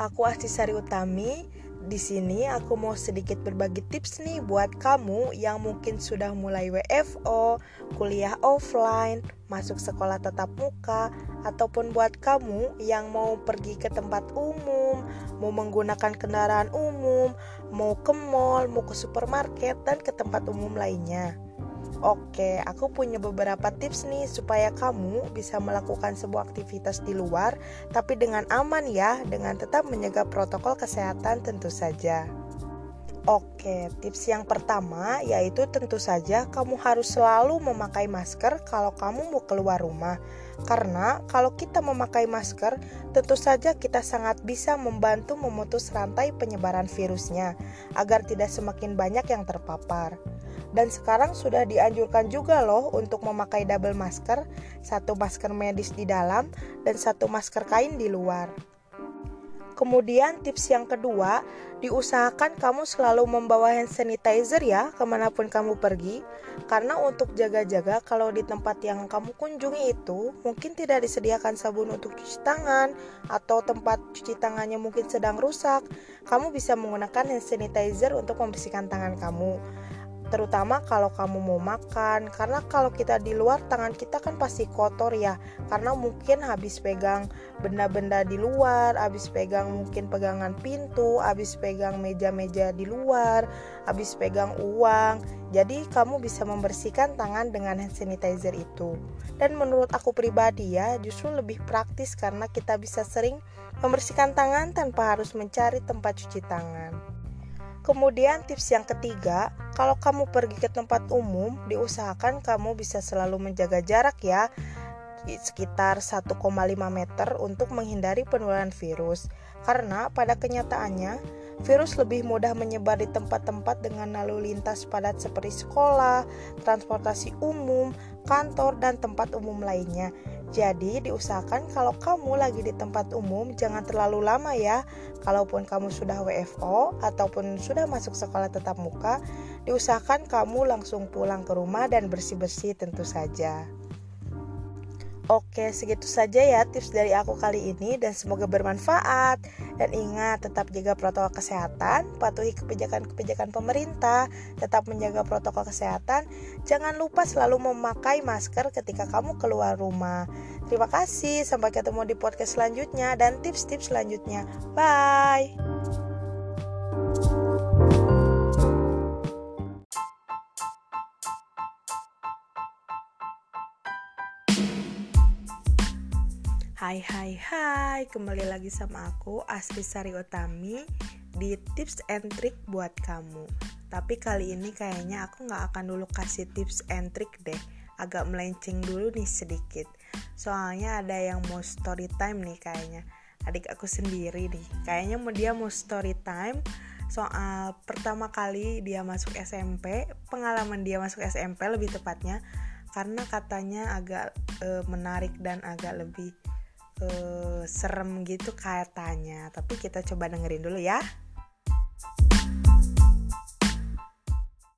Aku Astisari Utami. Di sini aku mau sedikit berbagi tips nih buat kamu yang mungkin sudah mulai WFO, kuliah offline, masuk sekolah tatap muka, ataupun buat kamu yang mau pergi ke tempat umum, mau menggunakan kendaraan umum, mau ke mall, mau ke supermarket, dan ke tempat umum lainnya. Oke, aku punya beberapa tips nih supaya kamu bisa melakukan sebuah aktivitas di luar tapi dengan aman ya, dengan tetap menjaga protokol kesehatan tentu saja. Oke, tips yang pertama yaitu tentu saja kamu harus selalu memakai masker kalau kamu mau keluar rumah. Karena kalau kita memakai masker, tentu saja kita sangat bisa membantu memutus rantai penyebaran virusnya agar tidak semakin banyak yang terpapar. Dan sekarang sudah dianjurkan juga loh untuk memakai double masker, satu masker medis di dalam dan satu masker kain di luar. Kemudian tips yang kedua, diusahakan kamu selalu membawa hand sanitizer ya ke mana pun kamu pergi. Karena untuk jaga-jaga kalau di tempat yang kamu kunjungi itu mungkin tidak disediakan sabun untuk cuci tangan Atau tempat cuci tangannya mungkin sedang rusak. Kamu bisa menggunakan hand sanitizer untuk membersihkan tangan kamu terutama kalau kamu mau makan karena kalau kita di luar tangan kita kan pasti kotor ya. Karena mungkin habis pegang benda-benda di luar habis pegang mungkin pegangan pintu habis pegang meja-meja di luar habis pegang uang. Jadi kamu bisa membersihkan tangan dengan hand sanitizer itu. Dan menurut aku pribadi ya justru lebih praktis karena kita bisa sering membersihkan tangan tanpa harus mencari tempat cuci tangan Kemudian tips yang ketiga, kalau kamu pergi ke tempat umum, diusahakan kamu bisa selalu menjaga jarak ya sekitar 1,5 meter untuk menghindari penularan virus. Karena pada kenyataannya, virus lebih mudah menyebar di tempat-tempat dengan lalu lintas padat seperti sekolah, transportasi umum, kantor, dan tempat umum lainnya. Jadi diusahakan kalau kamu lagi di tempat umum jangan terlalu lama ya. Kalaupun kamu sudah WFO ataupun sudah masuk sekolah tetap muka, diusahakan kamu langsung pulang ke rumah dan bersih-bersih tentu saja. Oke, segitu saja ya tips dari aku kali ini dan semoga bermanfaat. Dan ingat, tetap jaga protokol kesehatan, patuhi kebijakan-kebijakan pemerintah, tetap menjaga protokol kesehatan. Jangan lupa selalu memakai masker ketika kamu keluar rumah. Terima kasih, sampai ketemu di podcast selanjutnya dan tips-tips selanjutnya. Bye. Hai hai hai, kembali lagi sama aku Asri Sari Utami di tips and trick buat kamu. Tapi kali ini kayaknya aku gak akan dulu kasih tips and trick deh. Agak melenceng dulu nih sedikit. Soalnya ada yang mau story time nih kayaknya. Adik aku sendiri nih. Kayaknya mau dia mau story time Soal pertama kali dia masuk SMP Pengalaman dia masuk SMP lebih tepatnya. Karena katanya agak e, menarik dan agak lebih uh, serem gitu katanya. Tapi kita coba dengerin dulu ya